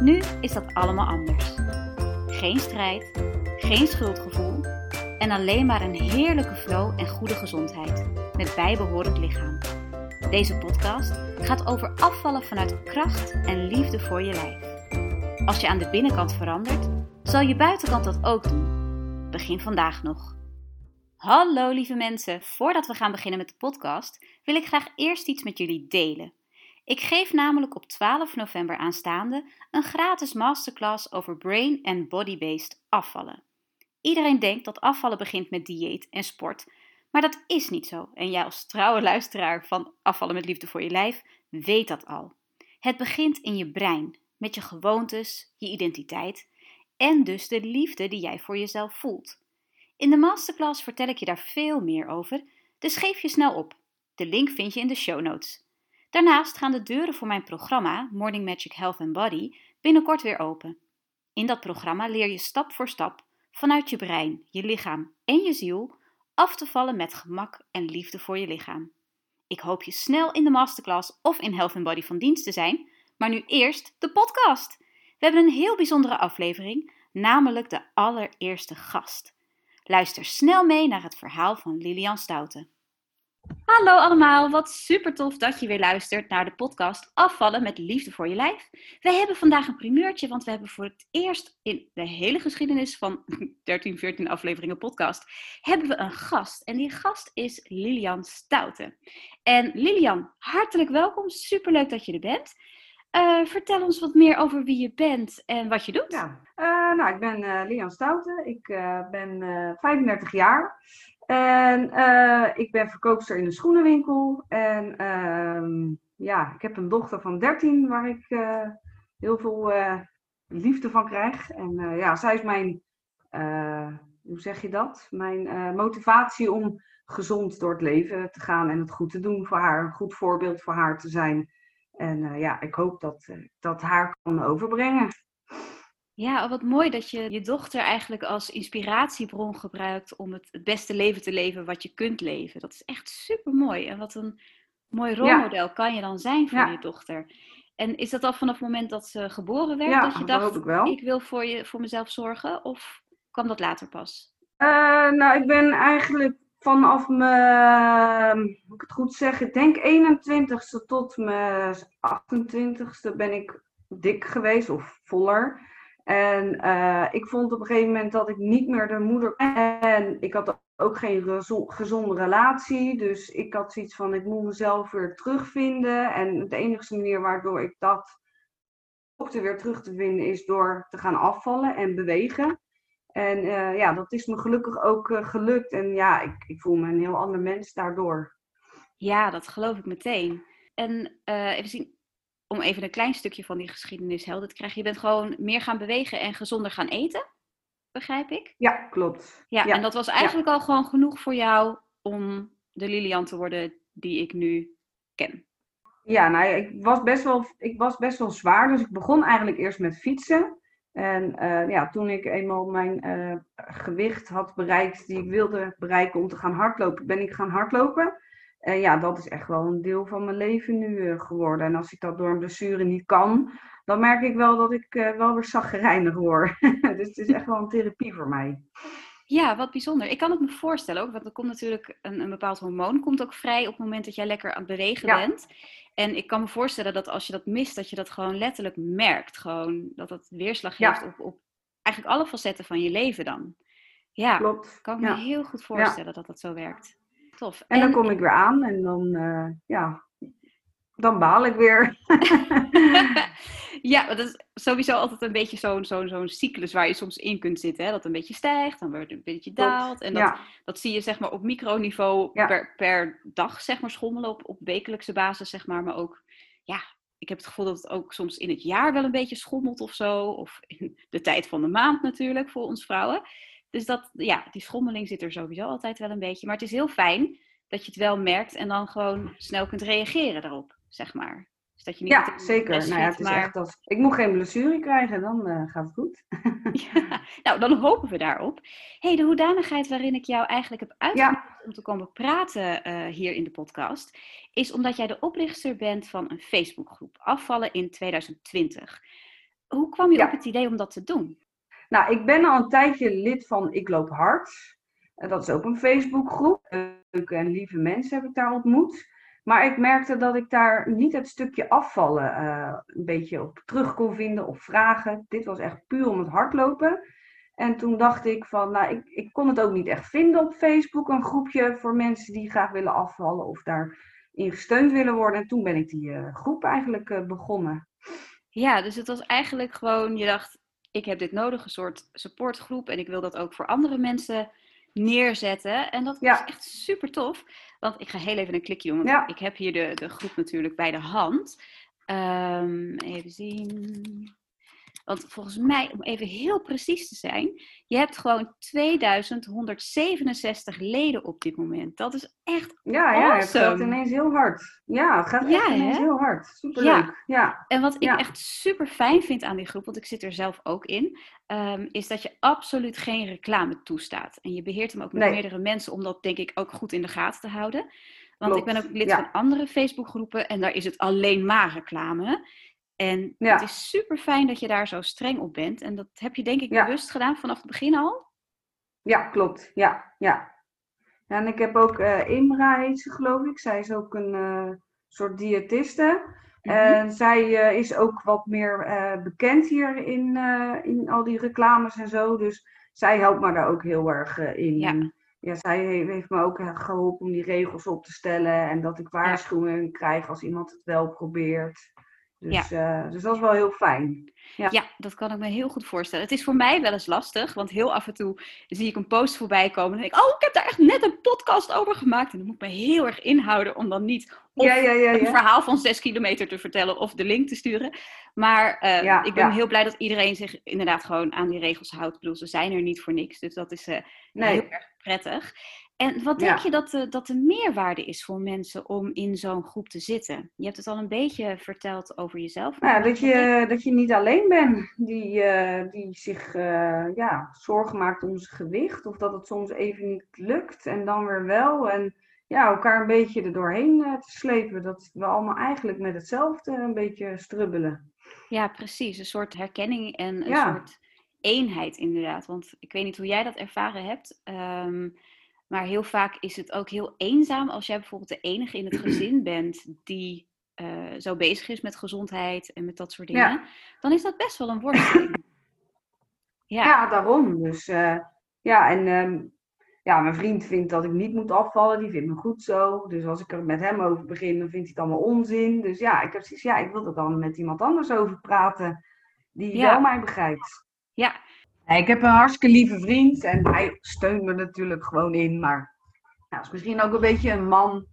Nu is dat allemaal anders. Geen strijd, geen schuldgevoel en alleen maar een heerlijke flow en goede gezondheid met bijbehorend lichaam. Deze podcast gaat over afvallen vanuit kracht en liefde voor je lijf. Als je aan de binnenkant verandert, zal je buitenkant dat ook doen. Begin vandaag nog. Hallo lieve mensen, voordat we gaan beginnen met de podcast, wil ik graag eerst iets met jullie delen. Ik geef namelijk op 12 november aanstaande een gratis masterclass over brain en body-based afvallen. Iedereen denkt dat afvallen begint met dieet en sport, maar dat is niet zo. En jij als trouwe luisteraar van Afvallen met Liefde voor je Lijf weet dat al. Het begint in je brein, met je gewoontes, je identiteit en dus de liefde die jij voor jezelf voelt. In de masterclass vertel ik je daar veel meer over, dus geef je snel op. De link vind je in de show notes. Daarnaast gaan de deuren voor mijn programma Morning Magic Health and Body binnenkort weer open. In dat programma leer je stap voor stap vanuit je brein, je lichaam en je ziel af te vallen met gemak en liefde voor je lichaam. Ik hoop je snel in de masterclass of in Health and Body van dienst te zijn, maar nu eerst de podcast. We hebben een heel bijzondere aflevering, namelijk de allereerste gast. Luister snel mee naar het verhaal van Lilian Stouten. Hallo allemaal, wat super tof dat je weer luistert naar de podcast Afvallen met Liefde voor je Lijf. We hebben vandaag een primeurtje, want we hebben voor het eerst in de hele geschiedenis van 13, 14 afleveringen podcast, hebben we een gast. En die gast is Lilian Stouten. En Lilian, hartelijk welkom, superleuk dat je er bent. Uh, vertel ons wat meer over wie je bent en wat je doet. Ja, uh, nou, ik ben uh, Stouten, ik ben 35 jaar. En ik ben verkoopster in een schoenenwinkel. En uh, ja, ik heb een dochter van 13 waar ik heel veel eh, liefde van krijg. En ja, zij is mijn, hoe zeg je dat? Mijn motivatie om gezond door het leven te gaan en het goed te doen voor haar. Een goed voorbeeld voor haar te zijn. En ja, ik hoop dat dat haar kan overbrengen. Ja, wat mooi dat je je dochter eigenlijk als inspiratiebron gebruikt om het, het beste leven te leven wat je kunt leven. Dat is echt super mooi. En wat een mooi rolmodel kan je dan zijn voor je dochter. En is dat al vanaf het moment dat ze geboren werd? Ja, dat je dacht, ik, wel. ik wil voor, je, voor mezelf zorgen? Of kwam dat later pas? Uh, nou, ik ben eigenlijk vanaf mijn, moet ik het goed zeggen, ik denk 21ste tot mijn 28ste ben ik dik geweest of voller. En uh, ik vond op een gegeven moment dat ik niet meer de moeder. En ik had ook geen gezonde relatie. Dus ik had zoiets van: ik moet mezelf weer terugvinden. En de enige manier waardoor ik dat ook weer terug te vinden is door te gaan afvallen en bewegen. En uh, ja, dat is me gelukkig ook uh, gelukt. En ja, ik, ik voel me een heel ander mens daardoor. Ja, dat geloof ik meteen. En even zien, om even een klein stukje van die geschiedenis helder te krijgen. Je bent gewoon meer gaan bewegen en gezonder gaan eten, begrijp ik? Ja, klopt. Ja, en dat was eigenlijk al gewoon genoeg voor jou om de Lilian te worden die ik nu ken. Ja, nou ik was best wel, ik was best wel zwaar, dus ik begon eigenlijk eerst met fietsen. En uh, ja, toen ik eenmaal mijn uh, gewicht had bereikt die ik wilde bereiken om te gaan hardlopen, ben ik gaan hardlopen. En ja, dat is echt wel een deel van mijn leven nu uh, geworden. En als ik dat door een blessure niet kan, dan merk ik wel dat ik wel weer zaggerijnig word. dus het is echt wel een therapie voor mij. Ja, wat bijzonder. Ik kan het me voorstellen ook, want er komt natuurlijk een, een bepaald hormoon komt ook vrij op het moment dat jij lekker aan het bewegen ja. bent. En ik kan me voorstellen dat als je dat mist, dat je dat gewoon letterlijk merkt. Gewoon dat het weerslag heeft ja. op, op eigenlijk alle facetten van je leven dan. Ja, Klopt. kan ik me heel goed voorstellen dat dat zo werkt. Tof. En, dan kom ik weer aan en dan, uh, ja, dan baal ik weer. ja, dat is sowieso altijd een beetje zo'n zo'n zo'n cyclus waar je soms in kunt zitten. Hè? Dat een beetje stijgt, dan weer een beetje daalt. En dat, ja. dat zie je zeg maar op microniveau ja. per, per dag zeg maar schommelen op, op wekelijkse basis zeg maar. Maar ook ja, ik heb het gevoel dat het ook soms in het jaar wel een beetje schommelt of zo. Of in de tijd van de maand natuurlijk voor ons vrouwen. Dus dat, ja, die schommeling zit er sowieso altijd wel een beetje. Maar het is heel fijn dat je het wel merkt en dan gewoon snel kunt reageren daarop, zeg maar. Dus dat je niet ja, zeker. Nou ja, het is maar... echt als... Ik moet geen blessure krijgen, dan uh, gaat het goed. ja, nou, dan hopen we daarop. hey, de hoedanigheid waarin ik jou eigenlijk heb uitgenodigd om te komen praten uh, hier in de podcast, is omdat jij de oprichter bent van een Facebookgroep, Afvallen in 2020. Hoe kwam je op het idee om dat te doen? Nou, ik ben al een tijdje lid van Ik Loop Hard. Dat is ook een Facebookgroep. Leuke en lieve mensen heb ik daar ontmoet. Maar ik merkte dat ik daar niet het stukje afvallen uh, een beetje op terug kon vinden of vragen. Dit was echt puur om het hardlopen. En toen dacht ik van, nou, ik, ik kon het ook niet echt vinden op Facebook. Een groepje voor mensen die graag willen afvallen of daarin gesteund willen worden. En toen ben ik die uh, groep eigenlijk uh, begonnen. Ja, dus het was eigenlijk gewoon, je dacht, ik heb dit nodig, een soort supportgroep. En ik wil dat ook voor andere mensen neerzetten. En dat ja. echt super tof. Want ik ga heel even een klikje doen. Want ik heb hier de, de groep natuurlijk bij de hand. Um, even zien. Want volgens mij, om even heel precies te zijn, je hebt gewoon 2167 leden op dit moment. Dat is echt Ja, ja het gaat ineens heel hard. Ja, het gaat ineens heel hard. Superleuk. Ja. ja. En wat ik echt super fijn vind aan die groep, want ik zit er zelf ook in, um, is dat je absoluut geen reclame toestaat. En je beheert hem ook met meerdere mensen om dat denk ik ook goed in de gaten te houden. Want ik ben ook lid van andere Facebookgroepen en daar is het alleen maar reclame. En het is super fijn dat je daar zo streng op bent. En dat heb je denk ik bewust gedaan vanaf het begin al. Ja, klopt. Ja, ja. en ik heb ook uh, Imra heet ze geloof ik. Zij is ook een uh, soort diëtiste. Mhm. En zij uh, is ook wat meer bekend hier in, in al die reclames en zo. Dus zij helpt me daar ook heel erg in. Ja. ja, zij heeft me ook geholpen om die regels op te stellen. En dat ik waarschuwingen krijg als iemand het wel probeert. Dus, ja. uh, dus dat is wel heel fijn. Ja. ja. dat kan ik me heel goed voorstellen. Het is voor mij wel eens lastig, want heel af en toe zie ik een post voorbij komen en denk ik, oh, ik heb daar echt net een podcast over gemaakt. En dan moet ik me heel erg inhouden om dan niet of ja, een verhaal van zes kilometer te vertellen of de link te sturen. Maar uh, ik ben heel blij dat iedereen zich inderdaad gewoon aan die regels houdt. Ik bedoel, ze zijn er niet voor niks, dus dat is uh, nee. heel erg prettig. En wat denk je dat de, dat de meerwaarde is voor mensen om in zo'n groep te zitten? Je hebt het al een beetje verteld over jezelf. Nou, dat, je, dat je niet alleen bent die, uh, die zich uh, ja, zorgen maakt om zijn gewicht. Of dat het soms even niet lukt en dan weer wel. En ja, elkaar een beetje er doorheen uh, te slepen. Dat we allemaal eigenlijk met hetzelfde een beetje strubbelen. Ja, precies. Een soort herkenning en een ja. soort eenheid inderdaad. Want ik weet niet hoe jij dat ervaren hebt. Um, maar heel vaak is het ook heel eenzaam als jij bijvoorbeeld de enige in het gezin bent die uh, zo bezig is met gezondheid en met dat soort dingen. Ja. Dan is dat best wel een worsteling. ja. ja, daarom. Dus uh, ja, en um, ja, mijn vriend vindt dat ik niet moet afvallen. Die vindt me goed zo. Dus als ik er met hem over begin, dan vindt hij het allemaal onzin. Dus ja, ik heb zoiets, ja, ik wil er dan met iemand anders over praten die ja. wel mij begrijpt. Ja, ik heb een hartstikke lieve vriend en hij steunt me natuurlijk gewoon in. Maar nou, is misschien ook een beetje een man.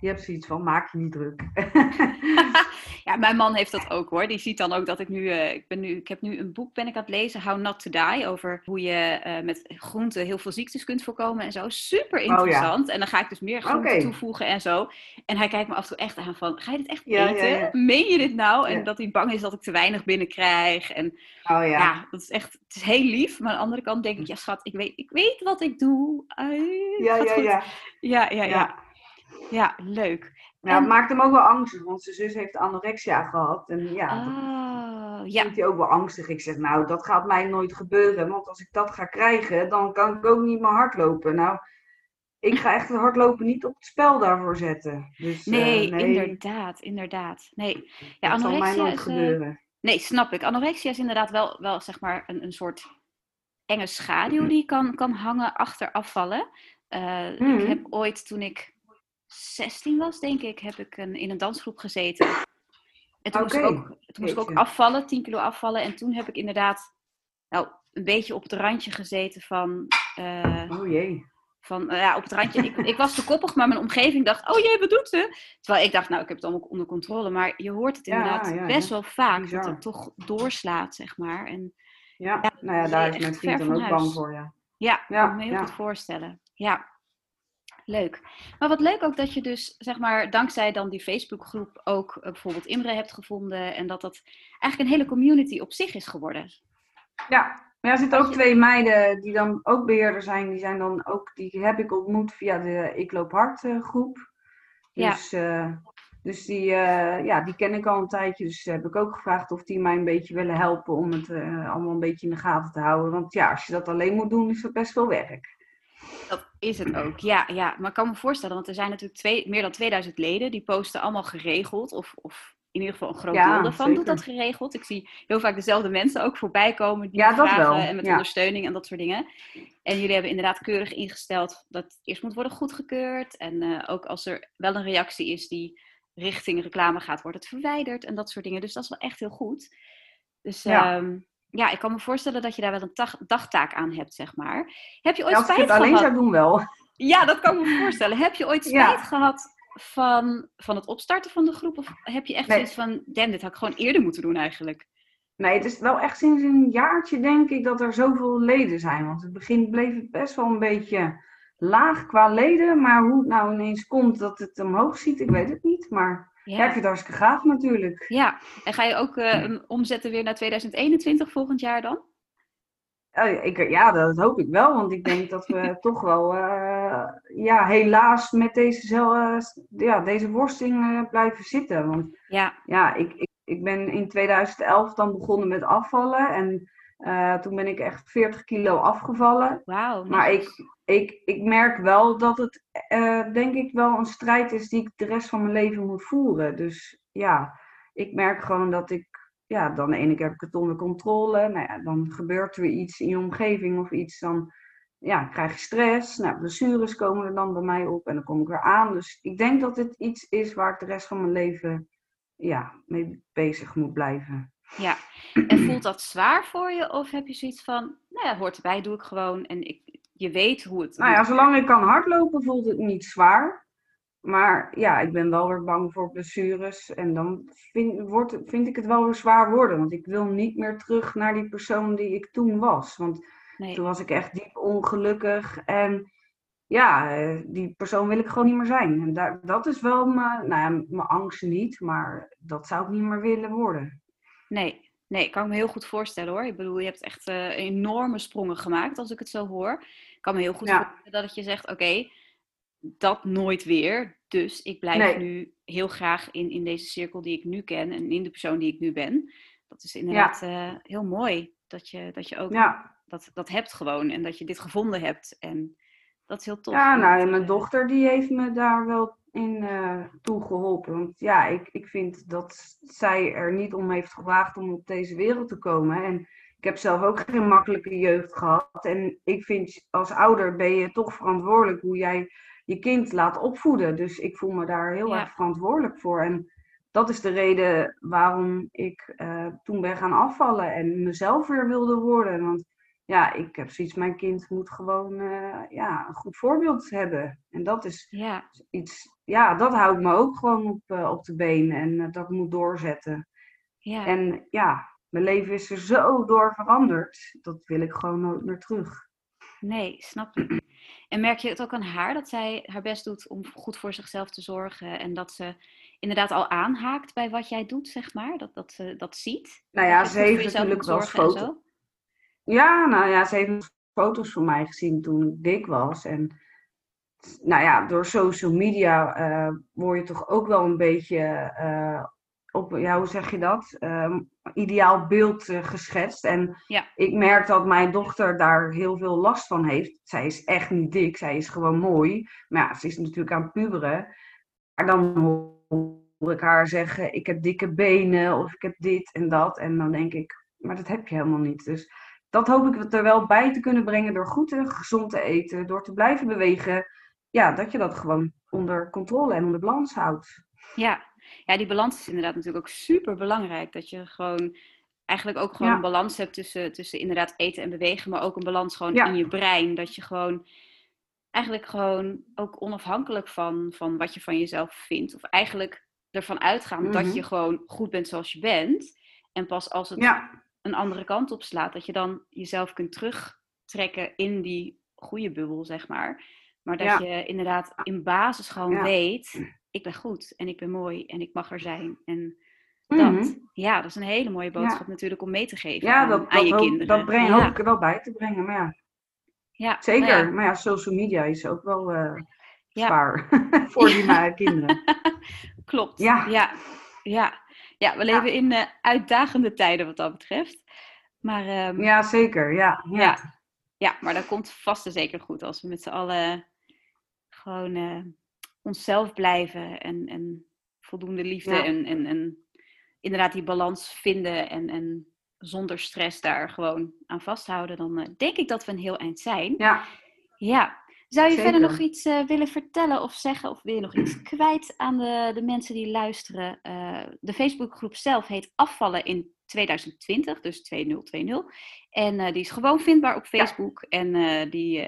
Die hebt zoiets van, maak je niet druk. ja, mijn man heeft dat ook hoor. Die ziet dan ook dat ik nu, uh, ik, ben nu ik heb nu een boek ben ik aan het lezen, How Not to Die, over hoe je uh, met groenten heel veel ziektes kunt voorkomen en zo. Super interessant. Oh, ja. En dan ga ik dus meer groenten okay. toevoegen en zo. En hij kijkt me af en toe echt aan van, ga je dit echt ja, eten? Ja, Meen je dit nou? En dat hij bang is dat ik te weinig binnenkrijg. En oh, ja. dat is echt, het is heel lief. Maar aan de andere kant denk ik, ja schat, ik weet, ik weet wat ik doe. Ja, ja, ja. Ja, ja, ja. Ja, leuk. Ja, het maakt hem ook wel angstig, want zijn zus heeft anorexia gehad. En ja, oh, ja. vindt hij ook wel angstig. Ik zeg, nou, dat gaat mij nooit gebeuren. Want als ik dat ga krijgen, dan kan ik ook niet meer hardlopen. Nou, ik ga echt het hardlopen niet op het spel daarvoor zetten. Dus, nee, uh, nee, inderdaad, inderdaad. Nee, ja, dat zal mij nooit is, uh, gebeuren. Nee, snap ik. Anorexia is inderdaad wel, wel zeg maar een, een soort enge schaduw die kan, kan hangen achter afvallen. Uh, mm. Ik mhm. heb ooit, toen ik 16 was, denk ik, heb ik een, in een dansgroep gezeten. En toen moest, ik, ook, toen moest ik ook afvallen, 10 kilo afvallen. En toen heb ik inderdaad nou, een beetje op het randje gezeten van... Uh, oh jee. van uh, ja, op het randje. Ik, ik, was te koppig, maar mijn omgeving dacht, oh jee, wat doet ze? Terwijl ik dacht, nou, ik heb het allemaal onder controle. Maar je hoort het inderdaad ja, ja, best wel vaak, dat het toch doorslaat, zeg maar. En, ja, nou ja, daar is mijn vriend dan ook bang voor, ja. Ja, ik kan me heel goed voorstellen. Ja, leuk. Maar wat leuk ook dat je dus, zeg maar, dankzij dan die Facebookgroep ook uh, bijvoorbeeld Imre hebt gevonden. En dat dat eigenlijk een hele community op zich is geworden. Ja, maar er zitten ook twee meiden die dan ook beheerder zijn. Die zijn dan ook, die heb ik ontmoet via de Ik Loop Hard uh, groep. Dus, ja. Uh, dus die, ja, die ken ik al een tijdje. Dus heb ik ook gevraagd of die mij een beetje willen helpen om het allemaal een beetje in de gaten te houden. Want ja, als je dat alleen moet doen, is dat best veel werk. Dat is het ook, ja, ja. Maar ik kan me voorstellen, want er zijn natuurlijk twee, meer dan 2000 leden. Die posten allemaal geregeld of, of in ieder geval een groot deel daarvan doet dat geregeld. Ik zie heel vaak dezelfde mensen ook voorbij komen die ja, vragen en met ondersteuning en dat soort dingen. En jullie hebben inderdaad keurig ingesteld dat het eerst moet worden goedgekeurd. En uh, ook als er wel een reactie is die richting reclame gaat, wordt het verwijderd en dat soort dingen. Dus dat is wel echt heel goed. Dus ja. Um, ja, ik kan me voorstellen dat je daar wel een dagtaak aan hebt, zeg maar. Heb je ooit ja, spijt gehad? Als ik het alleen zou doen wel. Ja, dat kan ik me voorstellen. Heb je ooit spijt gehad van, van het opstarten van de groep? Of heb je echt nee. zoiets van, damn, dit had ik gewoon eerder moeten doen eigenlijk? Nee, het is wel echt sinds een jaartje denk ik dat er zoveel leden zijn. Want in het begin bleef het best wel een beetje laag qua leden. Maar hoe het nou ineens komt dat het omhoog ziet, ik weet het niet. Maar ja. heb je het hartstikke gaaf natuurlijk. Ja, en ga je ook uh, omzetten weer naar 2021 volgend jaar dan? Oh, ik, ja, dat hoop ik wel, want ik denk dat we toch wel, uh, ja, helaas met deze, uh, ja, deze worsting blijven zitten. Want ja, ja ik, ik, ik ben in 2011 dan begonnen met afvallen en toen ben ik echt 40 kilo afgevallen. Wauw. Maar ik, ik, ik merk wel dat het, denk ik, wel een strijd is die ik de rest van mijn leven moet voeren. Dus ja, ik merk gewoon dat ik ja, dan de ene keer heb ik het onder controle. Nou ja, dan gebeurt er weer iets in je omgeving of iets. Dan ja, krijg je stress. Nou, blessures komen er dan bij mij op en dan kom ik weer aan. Dus ik denk dat dit iets is waar ik de rest van mijn leven ja, mee bezig moet blijven. Ja, en voelt dat zwaar voor je? Of heb je zoiets van, nou ja, hoort erbij, doe ik gewoon. En ik, je weet hoe het... Nou ja, zolang ik kan hardlopen voelt het niet zwaar. Maar ja, ik ben wel weer bang voor blessures. En dan vind, wordt, vind ik het wel weer zwaar worden. Want ik wil niet meer terug naar die persoon die ik toen was. Want toen was ik echt diep ongelukkig. En ja, eh, die persoon wil ik gewoon niet meer zijn. En daar, dat is wel mijn, nou ja, mijn angst niet. Maar dat zou ik niet meer willen worden. Nee, nee, ik kan me heel goed voorstellen hoor. Ik bedoel, je hebt echt uh, enorme sprongen gemaakt als ik het zo hoor. Ik kan me heel goed voorstellen dat je zegt, oké dat nooit weer. Dus ik blijf nu heel graag in, in deze cirkel die ik nu ken en in de persoon die ik nu ben. Dat is inderdaad eh, heel mooi dat je, dat je ook dat, dat hebt gewoon en dat je dit gevonden hebt. En dat is heel tof. Ja, nou, en mijn dochter die heeft me daar wel in uh, toegeholpen. Want ja, ik, ik vind dat zij er niet om heeft gevraagd om op deze wereld te komen. En ik heb zelf ook geen makkelijke jeugd gehad. En ik vind als ouder ben je toch verantwoordelijk hoe jij je kind laat opvoeden. Dus ik voel me daar heel erg verantwoordelijk voor. En dat is de reden waarom ik uh, toen ben gaan afvallen en mezelf weer wilde worden. Want ja, ik heb zoiets, mijn kind moet gewoon uh, ja, een goed voorbeeld hebben. En dat is ja. iets, ja, dat houdt me ook gewoon op, uh, op de been en dat moet doorzetten. Ja. En ja, mijn leven is er zo door veranderd. Dat wil ik gewoon nooit meer terug. Nee, snap ik. En merk je het ook aan haar dat zij haar best doet om goed voor zichzelf te zorgen en dat ze inderdaad al aanhaakt bij wat jij doet, zeg maar? Dat, dat ze dat ziet? Nou ja, ze heeft natuurlijk wel foto's. Ja, nou ja, ze heeft foto's van mij gezien toen ik dik was. En nou ja, door social media uh, word je toch ook wel een beetje uh, op, ja, hoe zeg je dat? Um, ideaal beeld uh, geschetst. En ja. ik merk dat mijn dochter daar heel veel last van heeft. Zij is echt niet dik, zij is gewoon mooi. Maar ja, ze is natuurlijk aan het puberen. Maar dan hoor ik haar zeggen, ik heb dikke benen of ik heb dit en dat. En dan denk ik, maar dat heb je helemaal niet. Dus dat hoop ik er wel bij te kunnen brengen door goed en gezond te eten, door te blijven bewegen. Ja, dat je dat gewoon onder controle en onder balans houdt. Ja, ja, die balans is inderdaad natuurlijk ook super belangrijk. Dat je gewoon eigenlijk ook gewoon een balans hebt tussen, tussen inderdaad eten en bewegen, maar ook een balans gewoon in je brein. Dat je gewoon eigenlijk gewoon ook onafhankelijk van, van wat je van jezelf vindt. Of eigenlijk ervan uitgaan dat Mhm. je gewoon goed bent zoals je bent. En pas als het Ja, een andere kant op slaat, dat je dan jezelf kunt terugtrekken in die goede bubbel, zeg maar. Maar dat Ja. je inderdaad in basis gewoon Ja. weet, ik ben goed en ik ben mooi en ik mag er zijn. En Mhm. dat, ja, dat is een hele mooie boodschap natuurlijk om mee te geven ja aan, dat, aan dat, je hoop, kinderen. dat breng, ja. hoop ik er wel bij te brengen. Maar ja, Ja, zeker. nou ja, Maar ja, social media is ook wel eh, Ja. zwaar voor die ma- kinderen. klopt. Ja. Ja, ja. ja we leven in eh, uitdagende tijden wat dat betreft. Maar ehm, Ja, zeker. Ja, ja. Ja. Ja, maar dat komt vast en zeker goed als we met z'n allen gewoon eh, onszelf blijven en, en voldoende liefde Ja. en, en, en inderdaad die balans vinden en, en zonder stress daar gewoon aan vasthouden, dan eh, denk ik dat we een heel eind zijn. ja. Ja. Zou je verder nog iets eh, willen vertellen of zeggen? Of wil je nog iets kwijt aan de, de mensen die luisteren? De Facebookgroep zelf heet Afvallen in 2020, dus 2020. En die is gewoon vindbaar op Ja. Facebook. En die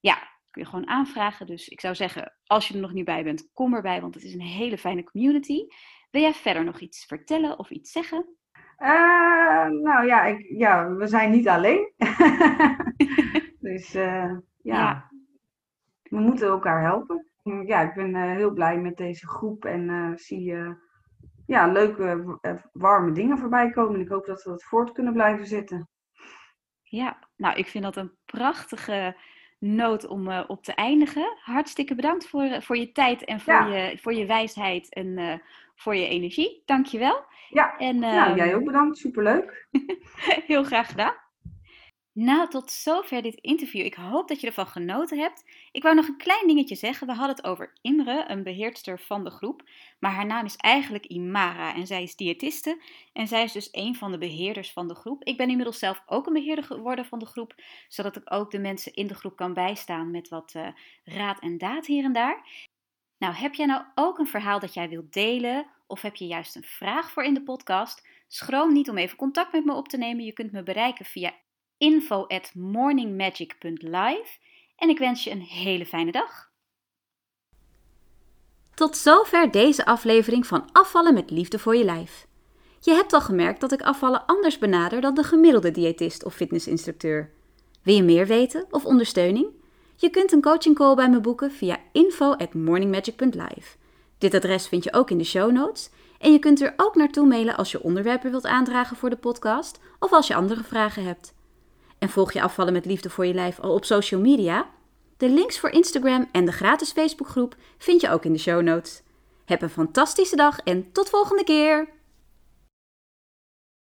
ja, kun je gewoon aanvragen. Dus ik zou zeggen, als je er nog niet bij bent, kom erbij, want het is een hele fijne community. Wil jij verder nog iets vertellen of iets zeggen? Eh, nou ja, ik, ja, we zijn niet alleen. dus eh, ja. Ja. we moeten elkaar helpen. Ja, ik ben eh, heel blij met deze groep en zie ja, leuke, warme dingen voorbij komen. En ik hoop dat we dat voort kunnen blijven zetten. Ja, nou, ik vind dat een prachtige noot om eh, op te eindigen. Hartstikke bedankt voor, eh, voor je tijd en voor, Ja. je, voor je wijsheid en eh, voor je energie. Dank je wel. Ja, En, nou, ehm, jij ook bedankt. Superleuk. Heel graag gedaan. Nou, tot zover dit interview. Ik hoop dat je ervan genoten hebt. Ik wou nog een klein dingetje zeggen. We hadden het over Imre, een beheerster van de groep. Maar haar naam is eigenlijk Imara en zij is diëtiste. En zij is dus een van de beheerders van de groep. Ik ben inmiddels zelf ook een beheerder geworden van de groep. Zodat ik ook de mensen in de groep kan bijstaan met wat eh, raad en daad hier en daar. Nou, heb jij nou ook een verhaal dat jij wilt delen? Of heb je juist een vraag voor in de podcast? Schroom niet om even contact met me op te nemen. Je kunt me bereiken via info at morningmagic.live. En ik wens je een hele fijne dag. Tot zover deze aflevering van Afvallen met Liefde voor je Lijf. Je hebt al gemerkt dat ik afvallen anders benader dan de gemiddelde diëtist of fitnessinstructeur. Wil je meer weten of ondersteuning? Je kunt een coaching call bij me boeken via info at morningmagic.live. Dit adres vind je ook in de show notes. En je kunt er ook naartoe mailen als je onderwerpen wilt aandragen voor de podcast of als je andere vragen hebt. En volg je afvallen met liefde voor je lijf al op social media? De links voor Instagram en de gratis Facebookgroep vind je ook in de show notes. Heb een fantastische dag en tot volgende keer!